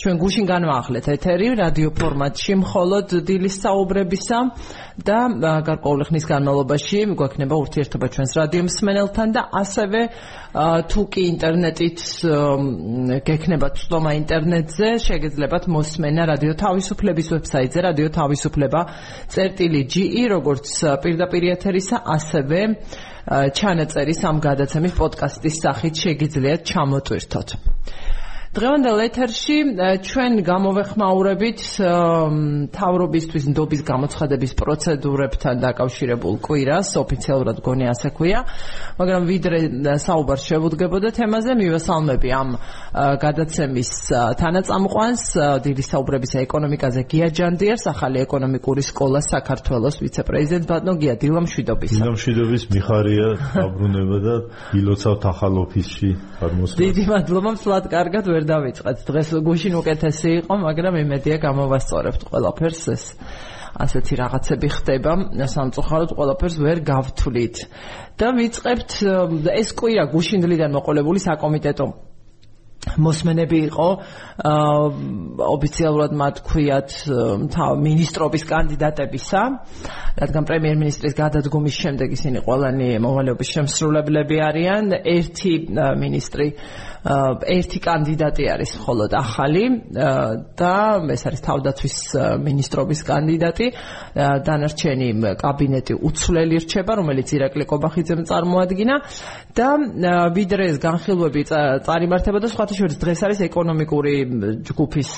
ჩვენ გუშინ განვაახლეთ ეთერი რადიო ფორმატში მხოლოდ დილის საუბრებისა და გარკვეული ხნის განმავლობაში გვექნება ურთიერთობა ჩვენს რადიო მსმენელთან და ასევე თუ კი ინტერნეტით გექნება ცდომა ინტერნეტზე შეგეძლებათ მოსმენა რადიო თავისუფლების ვებსაიტზე რადიო თავისუფლება.ge როგორც პირდაპირ ეთერისა ასევე ჩანაწერის ამ გადაცემის პოდკასტის სახით შეგიძლიათ ჩამოტვირთოთ. დღევანდელ ეთერში ჩვენ გამოვეხმაურებით თავრობისთვის ნდობის გამოცხადების პროცედურებთან დაკავშირებულ კვირას, ოფიციალურად გონი ასე ქვია, მაგრამ ვიდრე საუბარ შევუდგებოდა თემაზე, მივესალმები ამ გადაცემის თანაწამყვანს, დიდი საუბრების ეკონომიკაზე გია ჯანდიერს, ახალი ეკონომიკური სკოლა საქართველოს ვიცე-პრეზიდენტ ბატონო გია დილამშვიდობის. დილამშვიდობის მიხარია, დაბრუნება და ილოცავთ ახალ ოფისში აღმოსვლა. დიდი მადლობა, მსვლად კარგად ვერ დავიწყეთ. დღეს გუშინ უკეთესი იყო, მაგრამ იმედია გამოვასწორებთ ყველაფერს ეს. ასეთი რაღაცები ხდება, სამწუხაროდ ყველაფერს ვერ გავთვლით. და ვიწყებთ ეს კვირა გუშინდლიდან მოყოლებული საკომიტეტო მოსმენები იყო ოფიციალურად მათ ქვიათ თავ მინისტრობის კანდიდატებისა რადგან პრემიერ-მინისტრის გადადგომის შემდეგ ისინი ყველანი მოვალეობის შემსრულებლები არიან. ერთი მინისტრი ერთი კანდიდატი არის მხოლოდ ახალი და ეს არის თავდაცვის მინისტრობის კანდიდატი. დანარჩენი კაბინეტი უცვლელი რჩება რომელიც ირაკლი კობახიძემ წარმოადგინა. და ვიდრე ეს განხილვები წარიმართება და სხვათა შორის დღეს არის ეკონომიკური ჯგუფის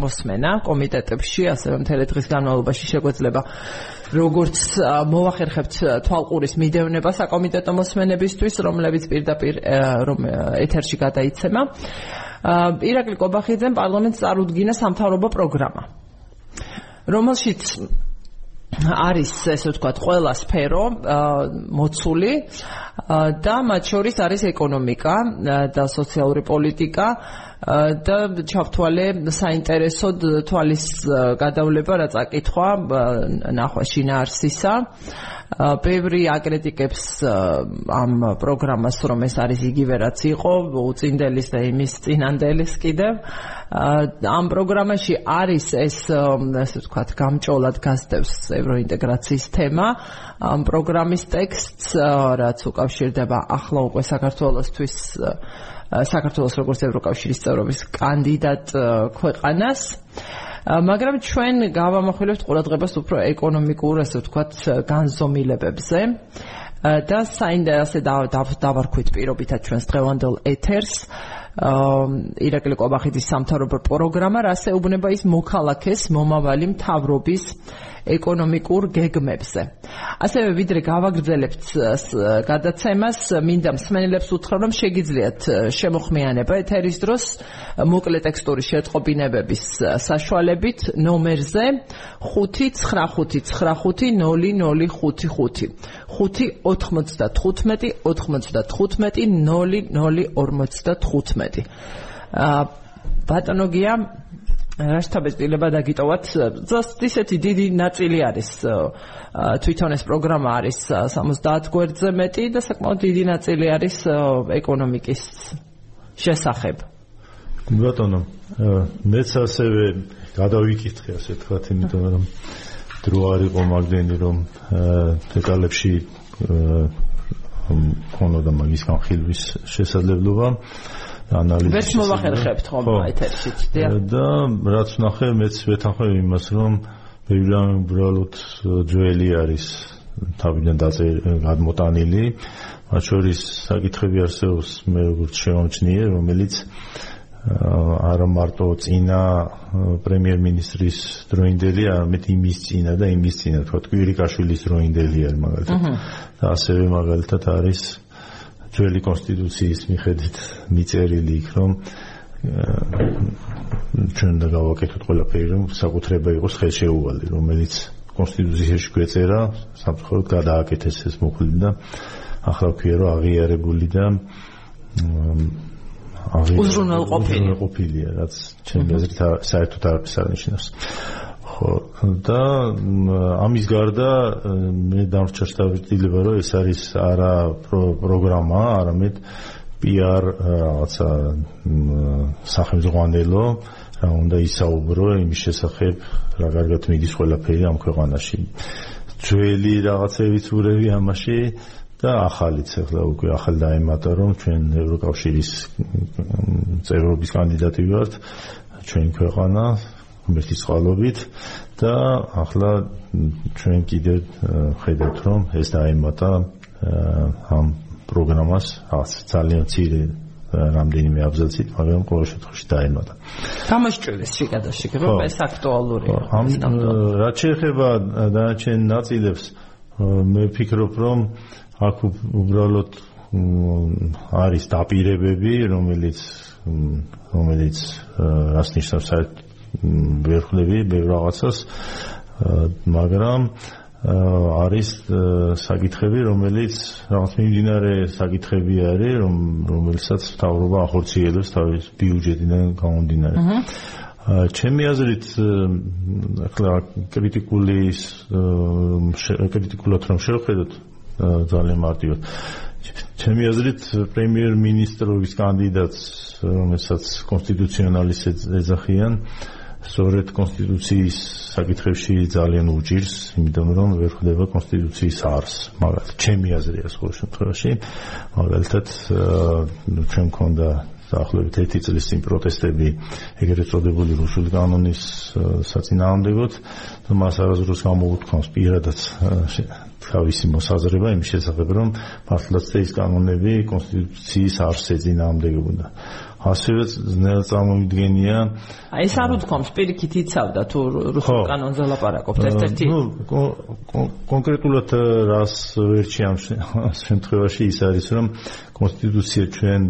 მოსმენა კომიტეტებში ასევე მთელი დღის განმავლობაში შეგვეძლება როგორც მოახერხებთ თვალყურის მიდევნება საკომიტეტო მოსმენებისთვის რომლებიც პირდაპირ ეთერში გადა გაიცემა. ირაკლი კობახიძემ პარლამენტს წარუდგინა სამთავრობო პროგრამა. რომელშიც არის ესე ვთქვათ ყველა სფერო მოცული და მათ შორის არის ეკონომიკა და სოციალური პოლიტიკა და ჩავთვალე საინტერესო თვალის გადავლება რა წაკითხვა ნახვა შინაარსისა. ბევრი აკრიტიკებს ამ პროგრამას რომ ეს არის იგივე რაც იყო უწინდელის და იმის წინანდელის კიდევ. ამ პროგრამაში არის ეს ასე ვთქვათ გამჭოლად გასდევს ევროინტეგრაციის თემა. ამ პროგრამის ტექსტს რაც უკავშირდება ახლა უკვე საქართველოსთვის საქართველოს როგორც ევროკავშირის წევრობის კანდიდატ ქვეყანას. მაგრამ ჩვენ გავამახვილებთ ყურადღებას უფრო ეკონომიკურ, ასე ვთქვათ, განზომილებებზე. და საინტერესო დავარქვით პირობითად ჩვენს დღევანდელ ეთერს ირაკლი კობახიძის სამთავრობო პროგრამა რასეუბნება ის მოქალაქეს მომავალი მთავრობის ეკონომიკურ გეგმებზე. ასევე ვიდრე გავაგრძელებთ გადაცემას, მინდა მსმენელებს უთხრა, რომ შეგიძლიათ შემოხმიანება ეთერის დროს მოკლე ტექსტური შეტყობინებების საშუალებით ნომერზე 595500555 595 95 0055 აა ბატონოგია რასთაბესტილება დაგიტოვათ? ზუსტ ისეთი დიდი ნაწილი არის თვითონ ეს პროგრამა არის 70 გვერდზე მეტი და საკმაოდ დიდი ნაწილი არის ეკონომიკის შესახებ. ბატონო მეც ასევე გადავიკითხე ასე თქვა იმიტომ რომ დრო არ იყო მაგდენი რომ დეტალებში ხონოდა მაგის განხილვის შესაძლებლობა ანალიზი ვერ მოვახერხებთ ხომ ეთერში დიახ. და რაც ნახე მეც ვეთანხმებ იმას რომ ბევრიან უბრალოდ ძველი არის თავიდან გადმოტანილი. მათ შორის საკითხები არსებობს მე როგორც შემოჩნიე რომელიც არა მარტო წინა პრემიერ-მინისტრის დროინდელი, არამედ იმის წინა და იმის წინა, თქვა კვირიკაშვილის დროინდელი არის მაგალითად. და ასევე მაგალითად არის ძველი კონსტიტუციის მიხედვით მიწერილი იქ რომ ჩვენ და გავაკეთოთ ყველაფერი რომ საკუთრება იყოს ხელშეუვალი რომელიც კონსტიტუციაში გვეწერა სამწუხაროდ გადააკეთეს ეს მოხდი და ახლა ვქია რომ აღიარებული და უზრუნველყოფილია რაც ჩემი აზრით საერთოდ არ აღსანიშნავს ხო და ამის გარდა მე დამრჩა შტაბილება რომ ეს არის არა პროგრამა არამედ PR რაღაცა სახელმწიფო რა უნდა ისაუბრო იმის შესახებ, რა კარგად მიდის ყველაფერი ამ ქვეყანაში. ძველი რაღაცებიც ურევი ამაში და ახალიც ახლა უკვე ახალ დაემატა რომ ჩვენ ევროკავშირის წევრობის კანდიდატი ვართ ჩვენ ქვეყანა მეთის წყალობით და ახლა ჩვენ კიდე ხედავთ რომ ეს დაემატა ამ პროგრამას ძალიან ცირე რამდენიმე აბზაცით, მაგრამ ყოველ შემთხვევაში დაემატა. გამოსჭრილეს შეგადაში, რომ ეს აქტუალურია. ამ რაც შეეხება დანარჩენ ნაწილებს, მე ვფიქრობ, რომ აქ უბრალოდ არის დაპირებები, რომელიც რომელიც რას ნიშნავს საერთოდ ვერ ხვდები ბევრ რაღაცას, მაგრამ არის საკითხები, რომელიც რაღაც მიმდინარე საკითხები არის, რომ რომელსაც თავრობა ახორციელებს თავის ბიუჯეტიდან გამომდინარე. ჩემი აზრით ახლა კრიტიკული კრიტიკულად რომ შევხედოთ ძალიან მარტივად ჩემი აზრით პრემიერ-მინისტრობის კანდიდატს რომელსაც კონსტიტუციონალისტებს ეძახიან სწორედ კონსტიტუციის საკითხებში ძალიან უჭირს, იმიტომ რომ ვერ ხდება კონსტიტუციის არს, მაგრამ ჩემი აზრია სხვა შემთხვევაში, მაგალითად ჩვენ მქონდა დაახლოებით 1 წლის წინ პროტესტები ეგრეთ წოდებული რუსული კანონის საწინააღმდეგოდ. და მას არასდროს გამოუთქვამს პირადად თავისი მოსაზრება იმ შესახებ რომ მართლაც ეს კანონები კონსტიტუციის არს ეძინააღმდეგებოდა ასევე ძნელ წარმოვიდგენია. აი ეს არ უთქვამს პირიქით იცავდა თუ რუსულ კანონზე ლაპარაკობთ ერთ-ერთი ნუ კონკრეტულად რას ვერჩი ამ შემთხვევაში ის არის რომ კონსტიტუცია ჩვენ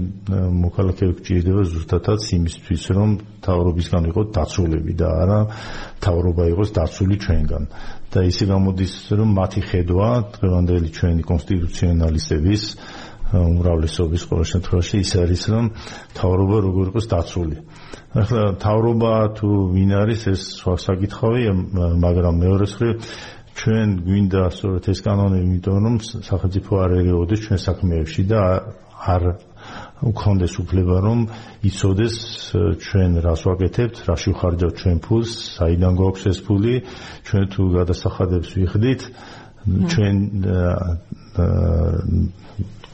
მოქალაქეებს ჭირდება ზუსტადად იმისთვის რომ თავრობისგან იყოს დაცულები და არა თავრობა იყოს დაცული ჩვენგან. და ისე გამოდის რომ მათი ხედვა დღევანდელი ჩვენი კონსტიტუციონალისტების უმრავლესობის ყოველ შემთხვევაში ის არის რომ თავრობა როგორ იყოს დაცული. ახლა თავრობა თუ ვინ არის ეს სხვა საკითხავია, მაგრამ მეორე მხრივ ჩვენ გვინდა სწორედ ეს კანონი, იმიტომ რომ სახელმწიფო არ ერეოდეს ჩვენ საქმეებში და არ უქონდეს უფლება რომ იცოდეს ჩვენ რას ვაკეთებთ, რაში ვხარჯავთ ჩვენ ფულს, საიდან გვაქვს ეს ფული, ჩვენ თუ გადასახადებს ვიხდით, ჩვენ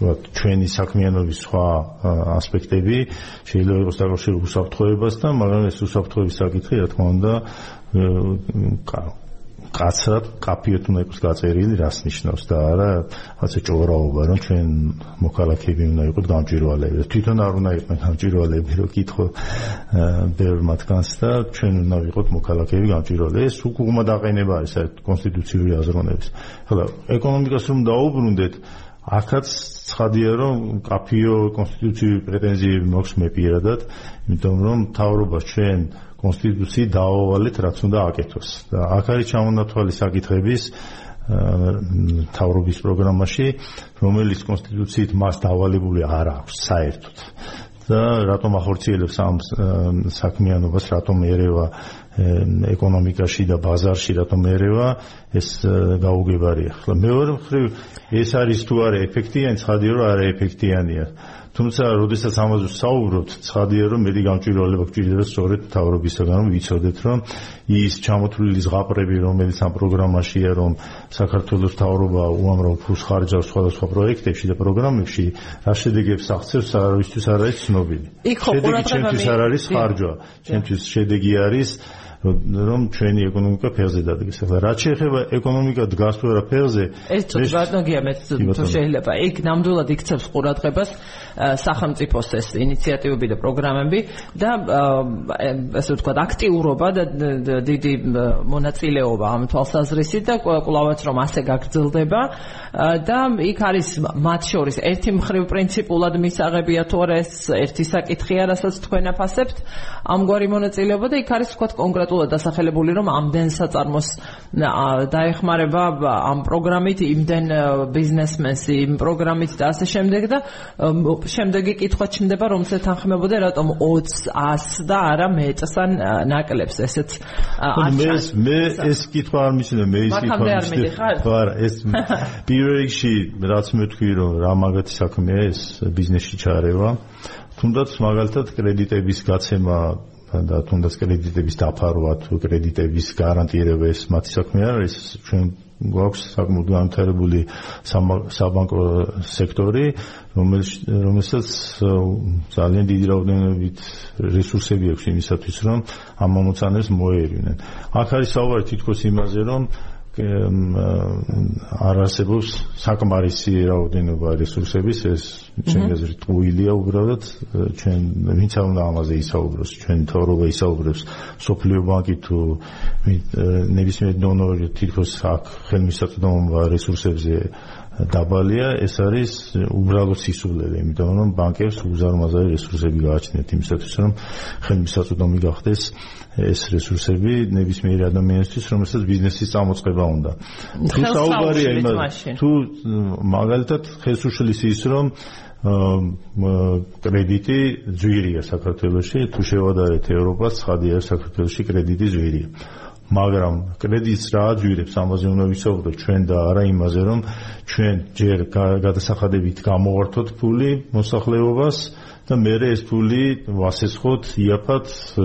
ვთქვათ, ჩვენი საქმიანობის სხვა ასპექტები შეიძლება იყოს დაკავშირებული უსაფრთხოებასთან, მაგრამ ეს უსაფრთხოების საკითხი, რა თქმა უნდა, კაცრად კაფიოთ უნდა იყოს გაწერილი, რას ნიშნავს და არა ასე ჭორაობა, რომ ჩვენ მოქალაქეები უნდა იყოთ გამჭვირვალეები. თვითონ არ უნდა იყვნენ გამჭვირვალეები, რომ კითხო ბევრ მათგანს და ჩვენ უნდა ვიყოთ მოქალაქეები გამჭვირვალეები. ეს უკუღმა დაყენება არის საერთოდ კონსტიტუციური აზროვნების. ხოლო ეკონომიკას რომ დაუბრუნდეთ, ახაც ცხადია რომ კაფიო კონსტიტუციური პრეტენზიები მაქვს მე პირადად, იმიტომ რომ თავრობას ჩვენ კონსტიტუცია დაავალეთ რაც უნდა აკეთოს. და აქ არის ჩამონათვალი საკითხების თავრობის პროგრამაში, რომელიც კონსტიტუციით მას დავალებული არ აქვს საერთოდ. და რატომ ახორციელებს ამ საქმიანობას, რატომ ერევა ეკონომიკაში და ბაზარში რატომ ერევა ეს გაუგებარია. ახლა მეორე მხრივ ეს არის თუ არა ეფექტიანი, ცხადია რომ არა ეფექტიანია. თუმცა, როდესაც ამაზე საუბრობთ, ცხადია რომ მეტი გამჭვირვალება გვჭირდება სწორედ თავრობისაგან, რომ ვიცოდეთ, რომ ის ჩამოთვლილი ზღაპრები, რომელიც ამ პროგრამაშია, რომ საქართველოს თავრობა უამრავ ფულს ხარჯავს სხვადასხვა პროექტებში და პროგრამებში, რა შედეგებს აღწევს, არავისთვის არ არის ცნობილი. ყურადღება მე არ არის ხარჯვა. ჩემთვის შედეგი არის რომ ჩვენი ეკონომიკა ფეხზე დადგეს. ახლა რა შეეხება ეკონომიკა დგას თუ არა ფეხზე? ეს ბატონგია მე თუ შეიძლება იქ ნამდვილად იქცევს ყურადღებას სახელმწიფოს ეს ინიციატივები და პროგრამები და ასე ვთქვათ აქტიურობა და დიდი მონაწილეობა ამ თვალსაზრისით და კვლავაც რომ ასე გაგრძელდება და იქ არის მათ შორის ერთი მხრივ პრინციპულად მისაღებია თუ არა ეს ერთი საკითხია რასაც თქვენ აფასებთ ამგვარი მონაწილეობა და იქ არის ვთქვათ კონკრეტულ კონკრეტულად დასახელებული რომ ამდენ საწარმოს დაეხმარება ამ პროგრამით იმდენ ბიზნესმენს იმ პროგრამით და ასე შემდეგ და შემდეგი კითხვა ჩნდება რომ შეთანხმებოდა რატომ 20 100 და არა მეწს ან ნაკლებს. ესეც მე მე ეს კითხვა არ მიშნე მე ის კითხვა მიშნე ხო არა ეს პირველ რიგში რაც მე თქვი რომ რა მაგათი საქმეა ეს ბიზნესში ჩარევა თუნდაც მაგალითად კრედიტების გაცემა და თუნდაც კრედიტების დაფარვა თუ კრედიტების გარანტირება ეს მათი საქმე არ არის ჩვენ გვაქვს საკმაოდ განვითარებული საბანკო სექტორი რომელსაც ძალიან დიდი რაოდენობით რესურსები აქვს იმისათვის რომ ამ მომწანებს მოერინեն აქ არის საუბარი თითქოს იმაზე რომ არ არსებობს საკმარისი რაოდენობა რესურსების ეს ჩემი აზრით ტყუილია უბრალოდ ჩვენ ვინც არ უნდა ამაზე ისაუბროს ჩვენ თორობა ისაუბრებს სოფლიო ბანკი თუ ნებისმიერ დონორი თითქოს აქ ხელმისაწვდომობა რესურსებზე დაბალია ეს არის უბრალოდ სისულელე იმიტომ რომ ბანკებს უზარმაზარი რესურსები გააჩნიათ იმისათვის რომ ხელმისაწვდომი გახდეს ეს რესურსები ნებისმიერ ადამიანისთვის რომელსაც ბიზნესის წამოწყება უნდა. თუ საუბარია იმაზე თუ მაგალითად ხელსუშლის ის რომ კრედიტი ძვირია საქართველოში თუ შევადარეთ ევროპას ცხადია საქართველოში კრედიტი ძვირია მაგრამ კრედიტს რა აძვირებს ამაზე? უნდა ვისაუბროთ ჩვენ და არა იმაზე რომ ჩვენ ჯერ გადასახადებით გამოვართოთ ფული მოსახლეობას და მე ეს ფული ვასესხოთ იაფად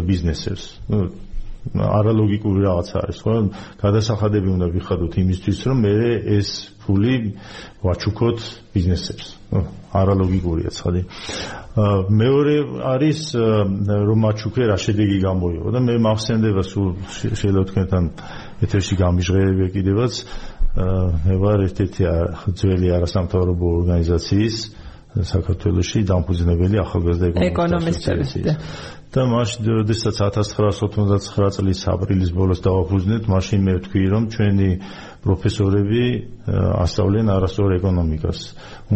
ბიზნესებს. ნუ არალოგიკური რაღაცა არის ხო? გადასახადები უნდა ვიხადოთ იმისთვის რომ მე ეს ფული ვაჩუქოთ ბიზნესებს. არალოგიკურია ცხადი. მეორე არის რომ მაჩუქე რა შედეგი გამოიღო და მე მახსენდება სულ შეიძლება თქვენთან ეთერში გამიჟღერებია კიდევაც მე ვარ ერთ-ერთი ძველი არასამთავრობო ორგანიზაციის საქართველოსი დამფუძნებელი ახალგაზრდა ეკონომისტების და მაშინ როდესაც 1999 წლის აპრილის ბოლოს დავაფუძნეთ, მაშინ მე ვთქვი რომ ჩვენი პროფესორები ასწავლენ არასწორ ეკონომიკას.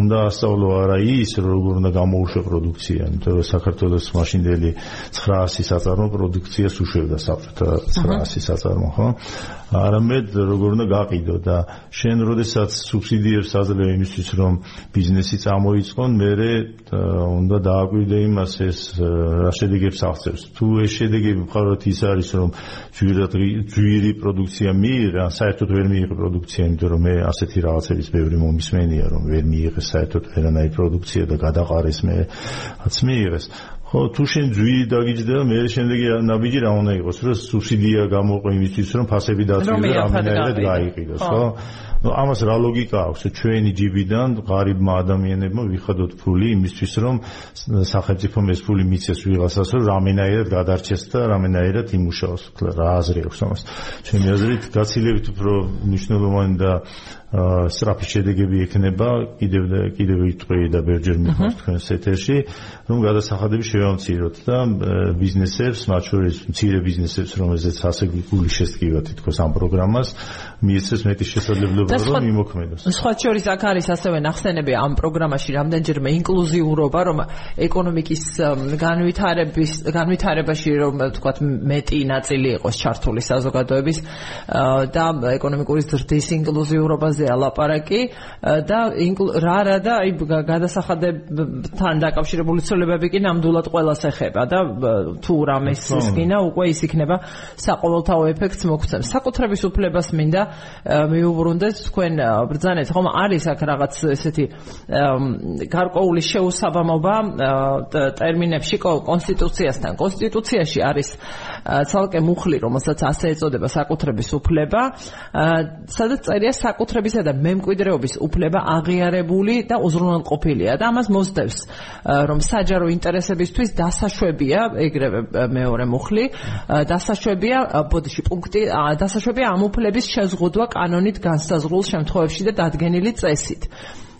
უნდა ასწავლო არა ის, როგორ უნდა გამოუშვა პროდუქცია, იმიტომ რომ საქართველოს მაშინდელი 900 საწარმო პროდუქციას უშვებდა საბჭოთა 900 საწარმო, ხო? არამედ როგორ უნდა გაყიდო და შენ როდესაც სუბსიდიებს აძლევ იმისთვის, რომ ბიზნესი წამოიწყონ, მე უნდა დააკვირდე იმას ეს რა შედეგებს აღწევს. თუ ეს შედეგები მხოლოდ ის არის, რომ ძვირი პროდუქცია მიიღე, საერთოდ ვერ მიიღე პროდუქცია, იმიტომ რომ მე ასეთი რაღაცების ბევრი მომისმენია, რომ ვერ მიიღეს საერთოდ ვერანაირი პროდუქცია და გადაყარეს მე რაც მიიღეს. ხო, თუ შენ ძვირი დაგიჯდა, მე შემდეგი ნაბიჯი რა უნდა იყოს, რომ სუბსიდია გამოყო იმისთვის, რომ ფასები დაწვიოს და რამენაირად გაიყიდოს, ხო? Ну ამას რა ლოგიკა აქვს ჩვენი ჯიბიდან ღარიბმა ადამიანებმა ვიხადოთ ფული იმისთვის რომ სახელმწიფომ ეს ფული მიცეს ვიღაცას რომ რამენაირად გადარჩეს და რამენაირად იმუშაოს რა აზრი აქვს ამას ჩემი აზრით გაცილებით უფრო მნიშვნელოვანი და სტრაფი შედეგები ექნება კიდევ და კიდევ ვიტყვი და ბერჯერ მიხვდეთ თქვენს ეთერში რომ გადასახადები შევამციროთ და ბიზნესებს მათ შორის მცირე ბიზნესებს რომელზეც ასე გული შესკივა თითქოს ამ პროგრამას მიეცეს მეტი შესაძლებლობა რომ იმოქმედოს. სხვა შორის აქ არის ასევე ნახსენები ამ პროგრამაში რამდენჯერმე ინკლუზიურობა, რომ ეკონომიკის განვითარების განვითარებაში რომ თქვათ მეტი ნაწილი იყოს ჩართული საზოგადოების და ეკონომიკური ზრდის ინკლუზიურობაზე ალაპარაკი და რა რა და აი გადასახადებთან დაკავშირებული ცვლილებები კი ნამდვილად ყველას ეხება და თუ რამეს ისკინა უკვე ის იქნება საყოველთაო ეფექტს მოგვცემს. საკუთრების უფლებას მინდა მიუბრუნდეთ თქვენ ბრძანეთ. ხომ არის აქ რაღაც ესეთი გარკვეული შეუსაბამობა ტერმინებში კონსტიტუციასთან? კონსტიტუციაში არის ცალკე მუხლი რომელსაც ასე ეწოდება საკუთრების უფლება სადაც წერია საკუთრებისა და მემკვიდრეობის უფლება აღიარებული და უზრუნველყოფილია და ამას მოსდევს რომ საჯარო ინტერესებისთვის დასაშვებია ეგრევე მეორე მუხლი დასაშვებია ბოდიში პუნქტი დასაშვებია ამ უფლების შეზღუდვა კანონით განსაზღვრულ შემთხვევებში და დადგენილი წესით.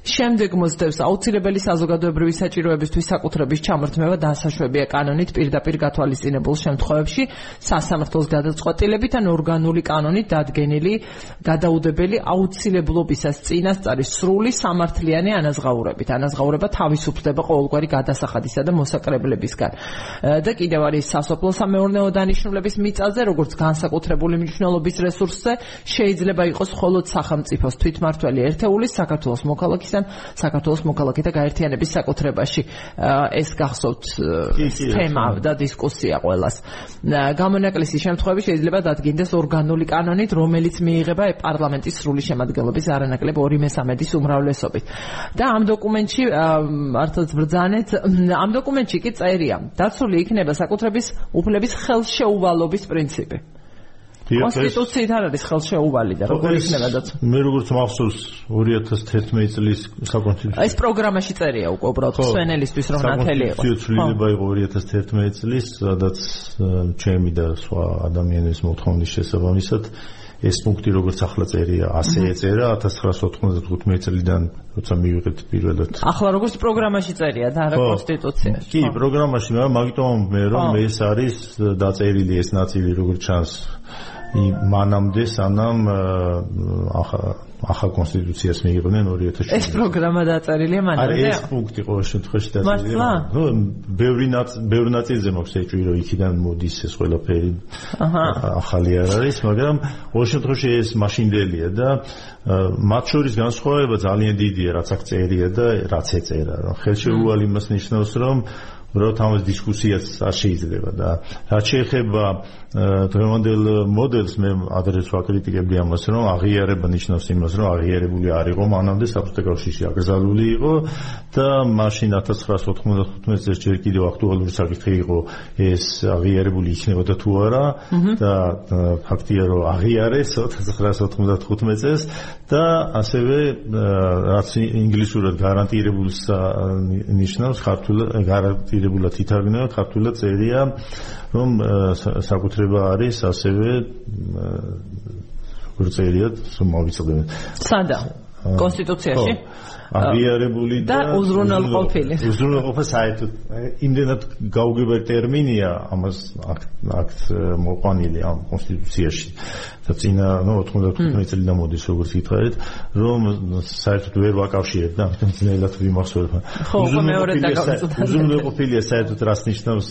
შემდეგ მოსდევს აუცილებელი საზოგადოებრივი საჭიროებისთვის საკუთრების ჩამორთმევა დასაშვებია კანონით პირდაპირ გათვალისწინებულ შემთხვევებში. სასამართლოს გადაწყვეტილებით ან ორგანული კანონით დადგენილი გადაუდებელი აუცილებლობისას წინასწარი სრული სამართლიანი ანაზღაურებით. ანაზღაურება თავისუფლდება ყოველგვარი გადასახადისა და მოსაკრებლებისგან. და კიდევ არის სასოფლო სამეურნეო დანიშნულების მიწაზე როგორც განსაკუთრებული მნიშვნელობის რესურსზე შეიძლება იყოს მხოლოდ სახელმწიფოს თვითმართველი ერთეულის საქართველოს მოქალაქის მიღებისგან საქართველოს მოქალაქეთა გაერთიანების საკუთრებაში. ეს გახსოვთ თემა და დისკუსია ყოველას გამონაკლისის შემთხვევაში შეიძლება დადგინდეს ორგანული კანონით რომელიც მიიღება პარლამენტის სრული შემადგენლობის არანაკლებ 2/3-ის უმრავლესობით. და ამ დოკუმენტში მართლაც ბრძანეთ ამ დოკუმენტში კი წერია დაცული იქნება საკუთრების უფლების ხელშეუვალობის პრინციპი კონსტიტუციით არ არის ხელშეუვალი და როგორ იქნება დაცვა მე როგორც მახსოვს 2011 წლის საკონსტიტუციო ეს პროგრამაში წერია უკვე უბრალოდ სვენელისთვის რომ ნათელი იყო. საკონსტიტუციო ცვლილება იყო 2011 წლის სადაც ჩემი და სხვა ადამიანების მოთხოვნის შესაბამისად ეს პუნქტი როგორც ახლა წერია, ასე ეწერა 1995 წლიდან, როცა მივიღეთ პირველად. ახლა როგორც პროგრამაში წერია და არა კონსტიტუციაში. კი, პროგრამაში, მაგრამ მე რომ ეს არის დაწერილი ეს ნაწილი როგორც ჩანს მანამდე სანამ ახალ კონსტიტუციას მიიღნენ 2007 ეს პროგრამა დაწერილია მანამდე? არა, ეს პუნქტი ყოველ შემთხვევაში დაწერილია. ნუ ბევრი ნაწ ბევრი ნაწილზე მოხს ეჭვი რომ იქიდან მოდის ეს ყველაფერი. ახალი არ არის, მაგრამ ყოველ შემთხვევაში ეს მაშინდელია და მათ შორის განსხვავება ძალიან დიდია, რაც აქ წერია და რაც ეწერა. ხელშეუვალი იმას ნიშნავს, რომ უბრალოდ ამას დისკუსიას არ შეიძლება და რაც შეეხება დღევანდელ მოდელს მე ადრეს ვაკრიტიკებდი ამას რომ აღიარება ნიშნავს იმას რომ აღიარებული არ იყო მანამდე საბჭოთა კავშირში აკრძალული იყო და მაშინ 1995 წელს ჯერ კიდევ აქტუალური საკითხი იყო ეს აღიარებული იქნებოდა თუ არა და ფაქტია რომ აღიარეს 1995 წელს და ასევე რაც ინგლისურად გარანტირებულს ნიშნავს ქართულ გარანტირებულად ითარგმნება ქართულად წერია რომ საკუთრება არის ასევე როგორც წერია მოვიწოდეთ სადა კონსტიტუციაში აღიარებული და უზრუნველყოფილი. უზრუნველყოფა საერთოდ იმდენად გაუგებარ ტერმინია ამას აქტ მოყვანილი ამ კონსტიტუციაში. და წინა ნუ 95 წელიდან მოდის როგორც ითხარით, რომ საერთოდ ვერ ვაკავშირებ და ამიტომ ძნელად ვიმახსოვრებ. ხო, მეორე დაგავიწყდა. უზრუნველყოფილია საერთოდ რას ნიშნავს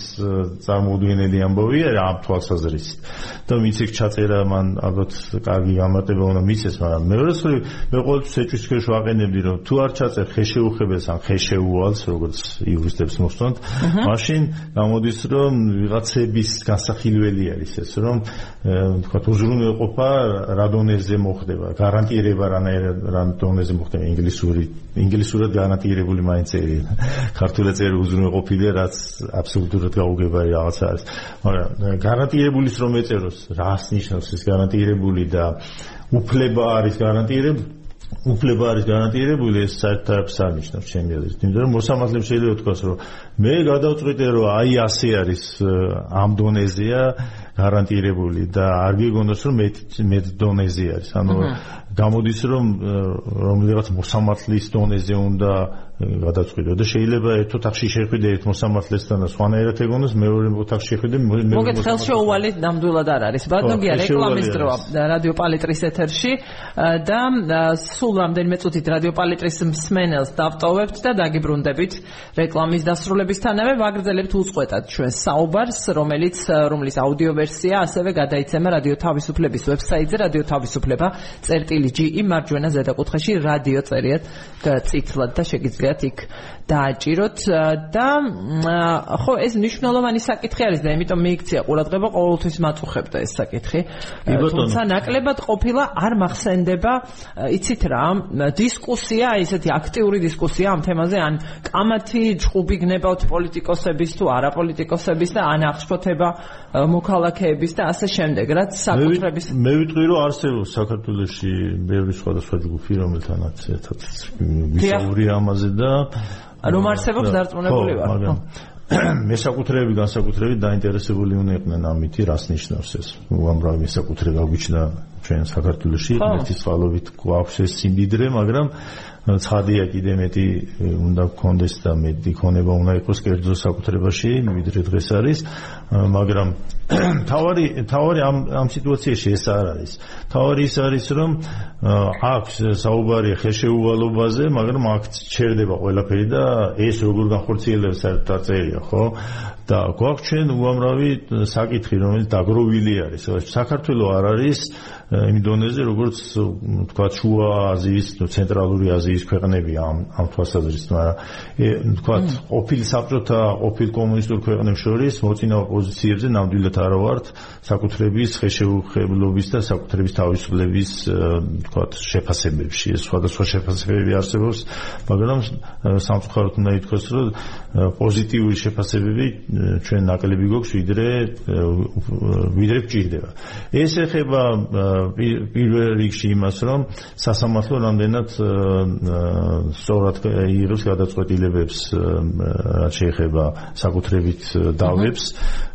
წარმოუდგენელი ამბავია ამ თვალსაზრისით. და მიციქ ჩაწერა მან ალბათ კარგი გამარტება უნდა მიცეს, მაგრამ მეორე მხრივ მე ყოველთვის ეჭვის ქვეშ ვაყენებდი რომ თუ არ არჩაწერ ხეშეუხებელს ან ხეშეუვალს, როგორც იურისტებს მოსწონთ, მაშინ გამოდის, რომ ვიღაცების განსახილველი არის ეს, რომ თქვა უზრუნველყოფა რა დონეზე მოხდება, გარანტირება რა დონეზე მოხდება ინგლისური, ინგლისურად გარანტირებული მაინც წერია. ქართულად წერი უზრუნველყოფილია, რაც აბსოლუტურად გაუგებარი რაღაცა არის. მაგრამ გარანტირებულის რომ ეწეროს, რას ნიშნავს ეს გარანტირებული და უფლება არის გარანტირებული უფლება არის გარანტირებული ეს საერთოდ არ ნიშნავს ჩემი აზრით. იმიტომ რომ მოსამართლემ შეიძლება თქვას რომ მე გადავწყვიტე რომ აი ასე არის ამ დონეზეა გარანტირებული და არ გიგონოს რომ მე მე დონეზე არის. ანუ გამოდის რომ რომლიღაც მოსამართლის დონეზე უნდა გადაწყვიტო და შეიძლება ერთ ოთახში შეხვიდე ერთ მოსამართლესთან და სხვანაირად ეგონოს მეორე ოთახში შეხვიდე მე მოგეთ ხელშეუვალი ნამდვილად არ არის. ბატონგია რეკლამის დროა რადიო პალიტრის ეთერში და სულ რამდენიმე წუთით რადიო პალიტრის მსმენელს დავტოვებთ და დაგიბრუნდებით რეკლამის დასრულებისთანავე. ვაგრძელებთ უწყვეტად ჩვენ საუბარს რომელიც რომლის აუდიო ვერსია ასევე გადაიცემა რადიო თავისუფლების ვებსაიტზე რადიო თავისუფლება წერტილი GE მარჯვენა ზედაკუთხეში რადიო წერიათ წითლად და შეგიძლიათ იქ დააჭიროთ. და ხო ეს მნიშვნელოვანი საკითხი არის და იმიტომ მიიქცია ყურადღება ყოველთვის მაწუხებდა ეს საკითხი. თუმცა ნაკლებად ყოფილა არ მახსენდება იცით რა დისკუსია ისეთი აქტიური დისკუსია ამ თემაზე ან კამათი ჭუბი გნებავთ პოლიტიკოსების თუ არაპოლიტიკოსების და ან აღშფოთება მოქალაქეების და ასე შემდეგ რაც საკუთრების მე ვიტყვი რომ არსებობს საქართველოში ბევრი სხვადასხვა ჯგუფი რომელთანაც ერთად ვისაუბრე ამაზე და რომ არსებობს დარწმუნებული ვარ ხო მესაკუთრეები განსაკუთრებით დაინტერესებული უნდა იყვნენ ამითი რას ნიშნავს ეს? უამრავი მესაკუთრე გაგვიჩნდა ჩვენ საქართველოში ერთი წყალობით გვაქვს ეს სიმდიდრე მაგრამ ცხადია კიდე მეტი უნდა გქონდეს და მეტი ქონება უნდა იყოს კერძო საკუთრებაში ვიდრე დღეს არის მაგრამ თავარი თავარი ამ ამ სიტუაციაში ეს არ არის თავარი ის არის რომ აქვს საუბარი ხელშეუვალობაზე მაგრამ აქ ჩერდება ყველაფერი და ეს როგორ განხორციელებს საერთოდ წერია ხო? და გვაქვს ჩვენ უამრავი საკითხი, რომელიც დაგროვილი არის. საქართველოს არ არის იმ დონეზე, როგორც თქვა შუა აზიის, ცენტრალური აზიის ქვეყნები ამ ამ თვალსაზრისით, მაგრამ თქვა ყოფილი საბჭოთა, ყოფილი კომუნისტურ ქვეყნებს შორის მოწინავე პოზიციებზე ნამდვილად არ ვართ საკუთრების ხეშეუხებლობის და საკუთრების თავისუფლების თქვა შეფასებებში. სხვადასხვა შეფასებები არსებობს, მაგრამ სამწუხაროდ უნდა ითქვას, რომ პოზიტიური შეფასებები ჩვენ ნაკლები გვაქვს ვიდრე ვიდრე გჭირდება. ეს ეხება პირველ რიგში იმას, რომ სასამართლო რამდენად სწორად იღებს გადაწყვეტილებებს რაც შეეხება საკუთრებით დავებს.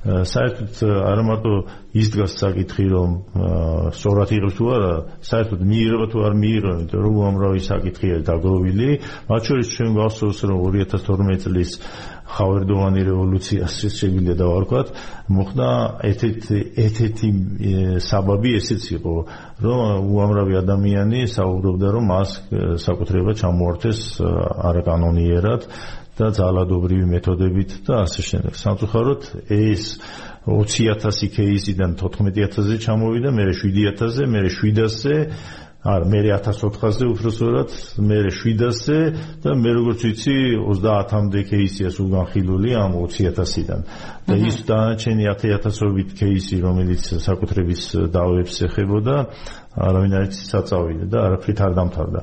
საერთოდ არა მარტო ის დგას საკითხი, რომ სწორად იღებს თუ არა, საერთოდ მიიღება თუ არ მიიღება, იმიტომ რომ უამრავი საკითხია დაგროვილი. მათ შორის ჩვენ გვახსოვს, რომ 2012 წლის ხავერდოვანი რევოლუციას შეგვიძლია დავარქვათ, მოხდა ერთ-ერთი ერთ-ერთი საბაბი ესეც იყო, რომ უამრავი ადამიანი საუბრობდა, რომ მას საკუთრება ჩამოართეს არაკანონიერად და ძალადობრივი მეთოდებით და ასე შემდეგ. სამწუხაროდ ეს 20000 кейსიდან 14000-ზე ჩამოვიდა, მე 7000-ზე, მე 700-ზე არა, მე 1400-ზე უფრო სწორად, მე 700-ზე და მე როგორც ვიცი 30-მდე кейსიას უგანხილული ამ 20000-დან. და ის დანარჩენი 10000-ობით кейსი, რომელიც საკუთრების დავებს ეხებოდა, არავინ არ იცის საწავიდე და არაფრით არ დამთავრდა.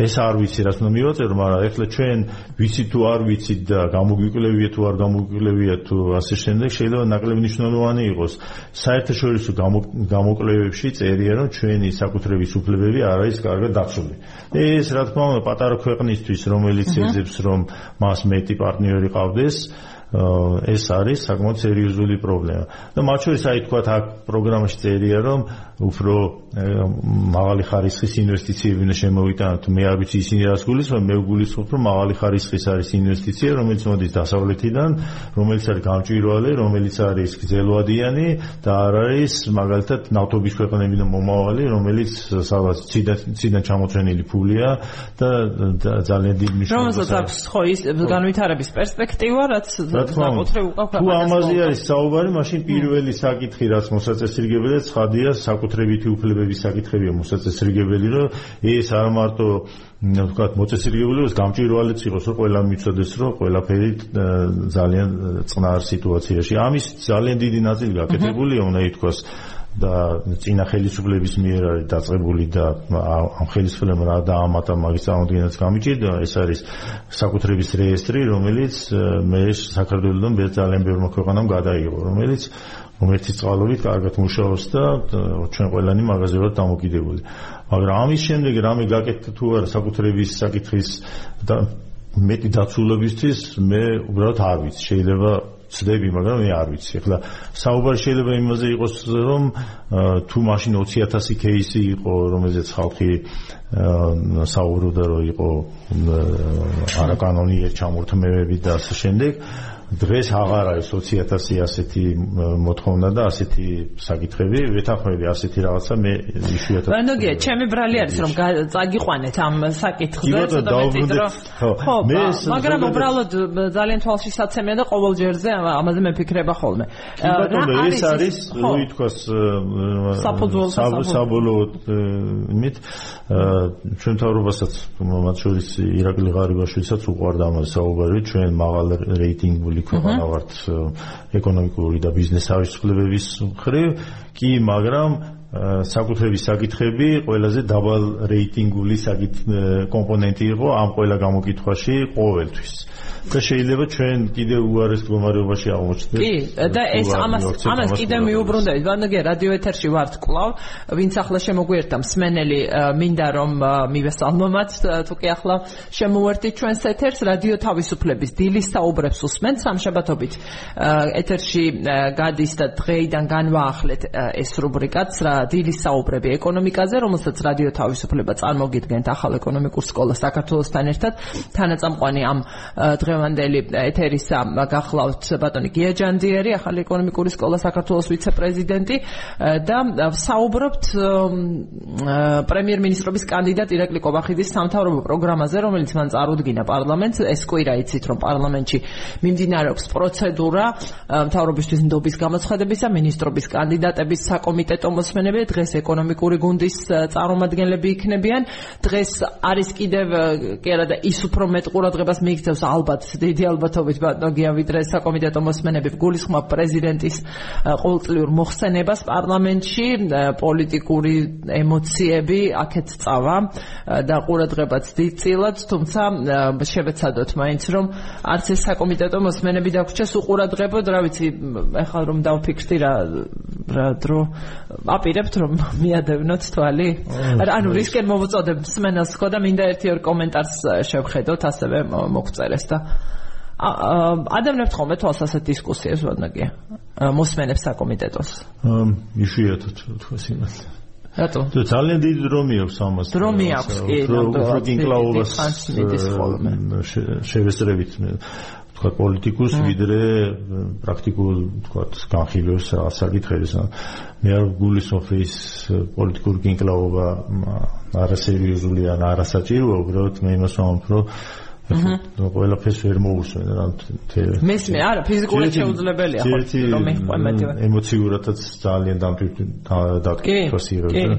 ეს არ ვიცი რაც უნდა მივაწერო, მაგრამ ეხლა ჩვენ ვიცი თუ არ ვიცით და გამოგვიკლევია თუ არ გამოგვიკლევია თუ ასე შემდეგ შეიძლება ნაკლები მნიშვნელოვანი იყოს. საერთაშორისო გამოკლებებში წერია რომ ჩვენი საკუთრების უფლებები არ არის კარგად დაცული. ეს რა თქმა უნდა პატარა ქვეყნისთვის რომელიც ეძებს რომ მას მეტი პარტნიორი ყავდეს ეს არის საკმაოდ სერიოზული პრობლემა. და მათ შორის აი თქვა აქ პროგრამაში წერია რომ უფრო მაღალი ხარისხის ინვესტიციები უნდა შემოვიტანოთ. მე არ ვიცი ისინი რას გულისხმობენ, მე ვგულისხმობ რომ მაღალი ხარისხის არის ინვესტიცია, რომელიც მოდის დასავლეთიდან, რომელიც არის გამჭვირვალე, რომელიც არის გზელვადიანი და არ არის მაგალითად ნავთობის ქვეყნებიდან მომავალი, რომელიც სადაც ციდან ჩამოწენილი ფულია და ძალიან დიდი მნიშვნელობა. რომელსაც აქვს ხო ის განვითარების პერსპექტივა, რაც საკუთრე უკავ თუ ამაზე არის საუბარი, მაშინ პირველი საკითხი, რაც მოსაწესრიგებელია, ცხადია საკუთრებითი უფლებების საკითხებია მოსაწესრიგებელი, რომ ეს არ მარტო ვთქვათ მოწესრიგებელს გამჭირვალეც იყოს, რომ ყველა მიცოდეს, რომ ყველაფერი ძალიან წყნარ სიტუაციაში. ამის ძალიან დიდი ნაწილი გაკეთებულია, უნდა ითქვას და ძინა ხელისუფლების მიერ არის დაწყებული და ამ ხელისუფლებამ რა დაამატა მაგის წარმოადგენაც გამიჭირდა. ეს არის საკუთრების რეესტრი რომელიც მე საქართველოსთან მე ძალიან ბევრი მოქვეყანამ გადაიღო რომელიც უმეტი წყალობით კარგად მუშაობს და ჩვენ ყველანი მაღაზე ვართ დამოკიდებული. მაგრამ ამის შემდეგ რამე გაკეთდა თუ არა საკუთრების საკითხის და მეტი დაცულობისთვის მე უბრალოდ არ ვიცი. შეიძლება ცდები, მაგრამ მე არ ვიცი. ახლა საუბარი შეიძლება იმაზე იყოს, რომ თუ მაშინ 20000 кейსი იყო, რომელზეც ხალხი საუბრობდა, რომ იყო არაკანონიერ ჩამორთმევები და ასე შემდეგ. დღეს აღარ არის 20000 ასეთი მოთხოვნა და ასეთი საკითხები, ვეთანხმები ასეთი რაღაცა მე იშვიათად. ბანოგია, ჩემი ბრალი არის რომ წაგიყვანეთ ამ საკითხზე, ცოტა მეტი დრო. ხო, მე მაგრამ უბრალოდ ძალიან თვალშისაცემია და ყოველ ჯერზე ამაზე მეფიქრება ხოლმე. რა არის ეს როი თქოს საბოლოო იმით ჩვენ თავრობასაც მათ შორის ირაკლი ღარიბაშვილსაც უყვარდა ამაზე საუბარი, ჩვენ მაღალ რეიტინგული პირველი ქვეყანა ვართ ეკონომიკური და ბიზნეს თავისუფლებების მხრივ, კი, მაგრამ საკუთრების საკითხები ყველაზე დაბალ რეიტინგული კომპონენტი იყო ამ ყველა გამოკითხვაში ყოველთვის. და შეიძლება ჩვენ კიდე უარეს მდგომარეობაში აღმოჩნდეთ. კი, და ეს ამას ამას კიდე მიუბრუნდებით. ბანაგე რადიო ეთერში ვართ კლავ, ვინც ახლა შემოგვიერთა მსმენელი მინდა რომ მივესალმოთ, თუ კი ახლა შემოვერთით ჩვენს ეთერს რადიო თავისუფლების დილის საუბრებს უსმენთ სამშაბათობით. ეთერში გადის და დღეიდან განვაახლეთ ეს რუბრიკაც, დილის საუბრები ეკონომიკაზე, რომელსაც რადიო თავისუფლება წარმოგიდგენთ ახალ ეკონომიკურ სკოლას საქართველოსთან ერთად. თანაწამყვანი ამ დღევანდელი ეთერისა გახლავთ ბატონი გია ჯანდიერი, ახალ ეკონომიკური სკოლა საქართველოს ვიცე-პრეზიდენტი და საუბრობთ პრემიერ-მინისტრობის კანდიდატ ირაკლი კობახიძის სამთავრობო პროგრამაზე, რომელიც მან წარუდგინა პარლამენტს. ეს კვირა იცით, რომ პარლამენტში მიმდინარეობს პროცედურა მთავრობისთვის ნდობის გამოცხადებისა, მინისტრობის კანდიდატების საკომიტეტო მოსმენები დღეს ეკონომიკური გუნდის წარმომადგენლები იქნებიან. დღეს არის კიდევ კი არა და ის უფრო მეტ ყურადღებას მიიქცევს ალბათ დიდი ალბათობით ბატონგია ვიდრე საკომიტეტო მოსმენები გულისხმობ პრეზიდენტის ყოველწლიურ მოხსენებას პარლამენტში პოლიტიკური ემოციები აქეთ წავა და ყურადღებაც დიდწილად თუმცა შევეცადოთ მაინც რომ არც ეს საკომიტეტო მოსმენები დაგვრჩეს უყურადღებოდ რა ვიცი ეხლა რომ დავფიქრდი რა რა დრო აპირებთ რომ მიადევნოთ თვალი ანუ რისკენ მოვუწოდებ სმენას ხო და მინდა ერთი ორ კომენტარს შევხედოთ ასევე მოგწერეს და ადამიანებს ხოლმე თვალს ასეთ დისკუსიებს ვადნაგია მოსმენებს საკომიტეტოს იშვიათად თქვა სიმართლე რატო? თუ ძალიან დიდი დრომი აქვს ამას. დრომი აქვს კი, ნამდვილად. ინკლაუვას შევესწრებით თქვა პოლიტიკოს ვიდრე პრაქტიკულ თქვა განხილვებს საკითხებს. მე არ გულისხმობ ის პოლიტიკური ინკლაუვა არასერიოზული ან არასაჭიროა, უბრალოდ მე იმას ვამბობ, რომ აჰა ყველაფერს ვერ მოусვენ რა თელ მესმე არა ფიზიკურად შეუძლებელია ხო რომ მეყვემეთივე ემოციურადაც ძალიან იღებს და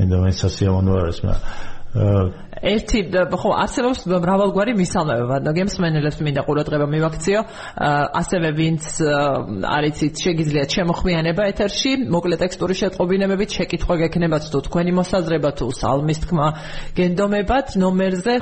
აი და მე სასიამოვნო არის მაგრამ ერთი ხო არსებობს მრავალგვარი მისალმება და გემსმენელებს მინდა ყურადღება მივაქციო. ასევე ვინც არიცით შეგიძლიათ შემოხვიანება ეთერში მოკლე ტექსტური შეტყობინებებით შეკითხვა გექნებათ თუ თქვენი მოსაზრება თუ სალმის თქმა გენდომებათ. ნომერზე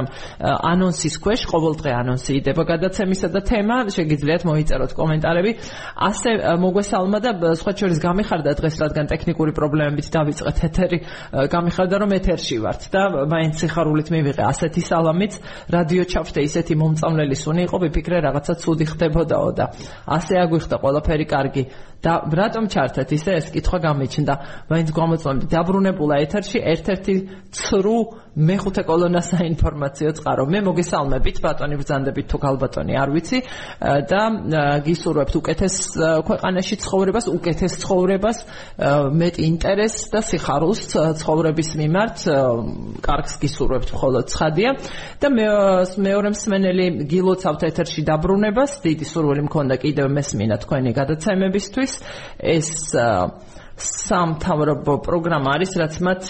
595 95 0055 595 ზე სხვათა შორის Facebook-ში შეგიძლიათ მოწერა კლავაც იქ არ გადის ვიდეო ფორმატი ჩვენი ეთერის მაგრამ ანონსის ქვეშ ყოველ ყოველდღე ანონსი იდება გადაცემისა და თემა. შეგიძლიათ მოიწეროთ კომენტარები. ასე მოგვესალმა და სხვა შორის გამიხარდა დღეს რადგან ტექნიკური პრობლემებით დავიწყეთ ეთერი. გამიხარდა რომ ეთერში ვართ და მაინც სიხარულით მივიღე ასეთი სალამით რადიო ჩავშთე ისეთი მომწამლელი სუნი იყო ვიფიქრე რაღაცა ცუდი ხდებოდაო და ასე აგვიხდა ყველაფერი კარგი და რატომ ჩართეთ? ისე ეს კითხვა გამიჩნდა. მაინც გამოწვევდი დაბრუნებულა ეთერში ერთ-ერთი ცრუ მეხუთე კოლონა საინფორმაციო წყარო. მე მოგესალმებით ბატონი ბრძანდებით თუ გალბატონი არ ვიცი. და გისურვებთ უკეთეს ქვეყანაში ცხოვრებას უკეთეს ცხოვრებას მეტ ინტერესს და სიხარულს ცხოვრების მიმართ კარგს გისურვებთ მხოლოდ ცხადია. და მე მეორე მსმენელი გილოცავთ ეთერში დაბრუნებას. დიდი სურვილი მქონდა კიდევ მესმინა თქვენი გადაცემებისთვის ეს სამთავრობო პროგრამა არის, რაც მათ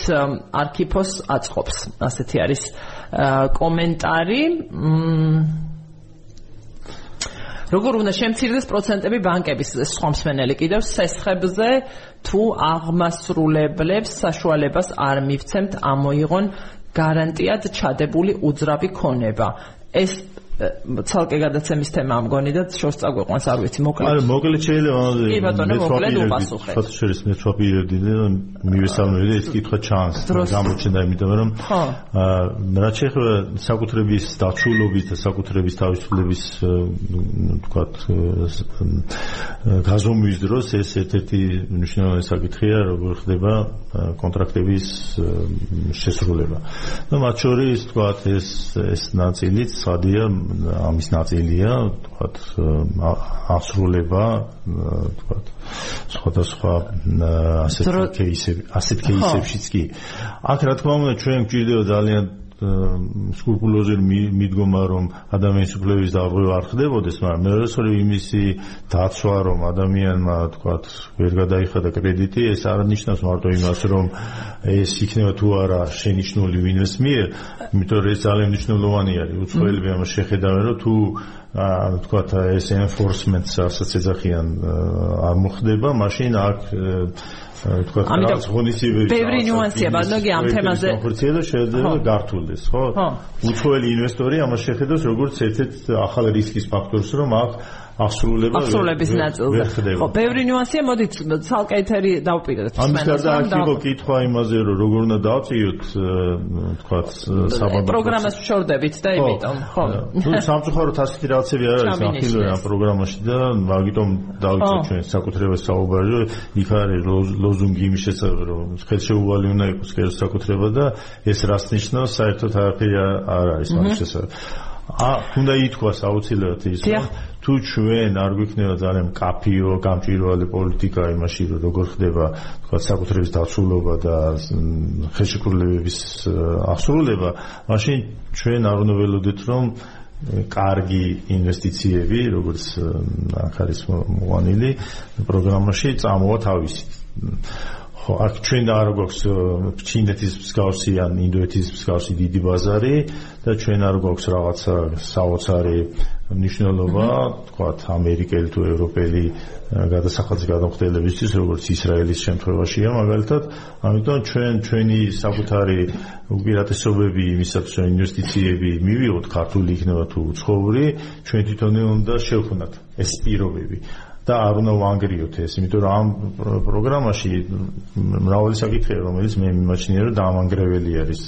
არქიფოს აწყობს. ასეთი არის კომენტარი. როგორ უნდა შემცირდეს პროცენტები ბანკების სხვა მსმენელი კიდევ სესხებზე თუ აღმასრულებლებს საშუალებას არ მივცემთ ამოიღონ გარანტიად ჩადებული უძრავი ქონება. ეს ცალკე გადაცემის თემა ამგონი და შორს წაგვეყვანს არ ვიცი მოკლედ. არა მოკლედ შეიძლება კი ბატონო მოკლედ უპასუხე. ხო შეიძლება მე თვაპირებდი და მივესალმები ეს კითხვა ჩანს გამოჩნდა იმიტომ რომ აა რაც შეიძლება საკუთრების დაცულობის და საკუთრების თავისუფლების თქვათ გაზომვის დროს ეს ერთ-ერთი მნიშვნელოვანი საკითხია როგორ ხდება კონტრაქტების შესრულება. და მათ შორის თქვათ ეს ეს ნაწილიც სადია ამის ნაწილია, თქვათ, ასრულება, თქვათ, სხვადასხვა ასეთ кейსები, ასეთ кейსებშიც კი. აქ რა თქმა უნდა ჩვენ გვჭირდება ძალიან სკრუპულოზი მიდგომა რომ ადამიანის უფლების დარღვევა არ ხდებოდეს, მაგრამ მეორე სწორი იმისი დაცვა რომ ადამიანმა თქვათ ვერ გადაიხადა კრედიტი, ეს არ ნიშნავს მარტო იმას რომ ეს იქნება თუ არა შენიშნული ვინმეს მიერ, იმიტომ რომ ეს ძალიან მნიშვნელოვანი არის. უცხოელები ამას შეხედავენ რომ თუ თქვათ ეს enforcement-ს ასაც ეძახიან არ მოხდება, მაშინ აქ თქვა რაღაც ღონისძიებები ბევრი ნიუანსია ბანოგი ამ თემაზე ხორცია და შეიძლება გართულდეს ხო? უცხოელი ინვესტორი ამას შეხედავს როგორც ერთ-ერთ ახალ რისკის ფაქტორს რომ აქ აღსრულება აღსრულების ნაწილზე. ხო, ბევრი ნიუანსია, მოდით ცალკე ეთერი დავპირდეთ. ამის გარდა აქ იყო კითხვა იმაზე, რომ როგორ უნდა დავწიოთ, თქვათ, საბაბა პროგრამას შორდებით და იმიტომ, ხო. თუ სამწუხაროდ ასეთი რაღაცები არ არის ახილვე ამ პროგრამაში და მაგიტომ დავიწყეთ ჩვენ საკუთრებას საუბარი, იქ არის ლოზუნგი იმის შესახებ, რომ ხელშეუვალი უნდა იყოს კერძო საკუთრება და ეს რას ნიშნავს, საერთოდ არაფერი არ არის მაგის შესახებ. ა უნდა ითქვას აუცილებლად ის რომ თუ ჩვენ არ გვიქნება ძალიან კაფიო, გამჭირვალე პოლიტიკა იმაში რომ როგორ ხდება თქვა საკუთრების დაცულობა და ხელშეკრულებების აღსრულება, მაშინ ჩვენ არ უნდა ველოდეთ რომ კარგი ინვესტიციები, როგორც აქ არის მოყანილი პროგრამაში წამოვა თავისი. ხო, აქ ჩვენ და არ გვაქვს ჩინეთის მსგავსი ან ინდოეთის მსგავსი დიდი ბაზარი და ჩვენ არ გვაქვს რაღაცა საოცარი მნიშვნელობა, თქვათ, ამერიკელი თუ ევროპელი გადასახადის გადამხდელებისთვის, როგორც ისრაელის შემთხვევაშია, მაგალითად, ამიტომ ჩვენ ჩვენი საკუთარი უპირატესობები იმისათვის, რომ ინვესტიციები მივიღოთ, ქართული იქნება თუ უცხოური, ჩვენ თვითონ უნდა შევქმნათ ეს პირობები. და არ უნდა ვანგრიოთ ეს, იმიტომ რომ ამ პროგრამაში მრავალი საკითხია, რომელიც მე მიმაჩნია, რომ დაამანგრეველი არის